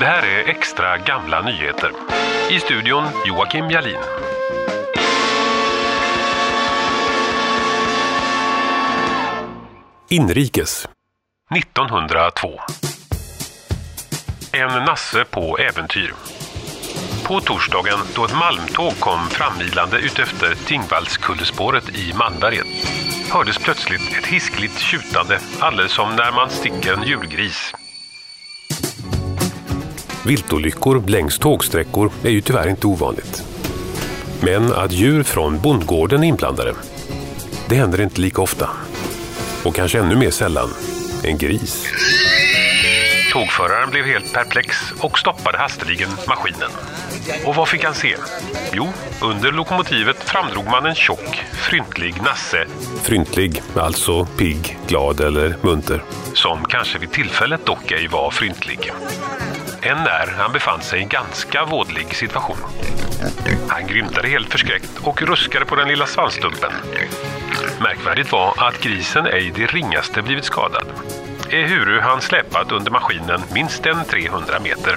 Det här är extra gamla nyheter. I studion Joakim Jalin. Inrikes 1902 En nasse på äventyr. På torsdagen då ett malmtåg kom frammilande utefter Tingvallskullespåret i Malmberget hördes plötsligt ett hiskligt tjutande alldeles som när man sticker en julgris. Viltolyckor längs tågsträckor är ju tyvärr inte ovanligt. Men att djur från bondgården är inblandade, det händer inte lika ofta. Och kanske ännu mer sällan, en gris. Tågföraren blev helt perplex och stoppade hasteligen maskinen. Och vad fick han se? Jo, under lokomotivet framdrog man en tjock, fryntlig nasse. Fryntlig, alltså pigg, glad eller munter. Som kanske vid tillfället dock ej var fryntlig. Än när han befann sig i en ganska vådlig situation. Han grymtade helt förskräckt och ruskade på den lilla svansstumpen. Märkvärdigt var att grisen ej det ringaste blivit skadad. Ehuru han släpat under maskinen minst en 300 meter.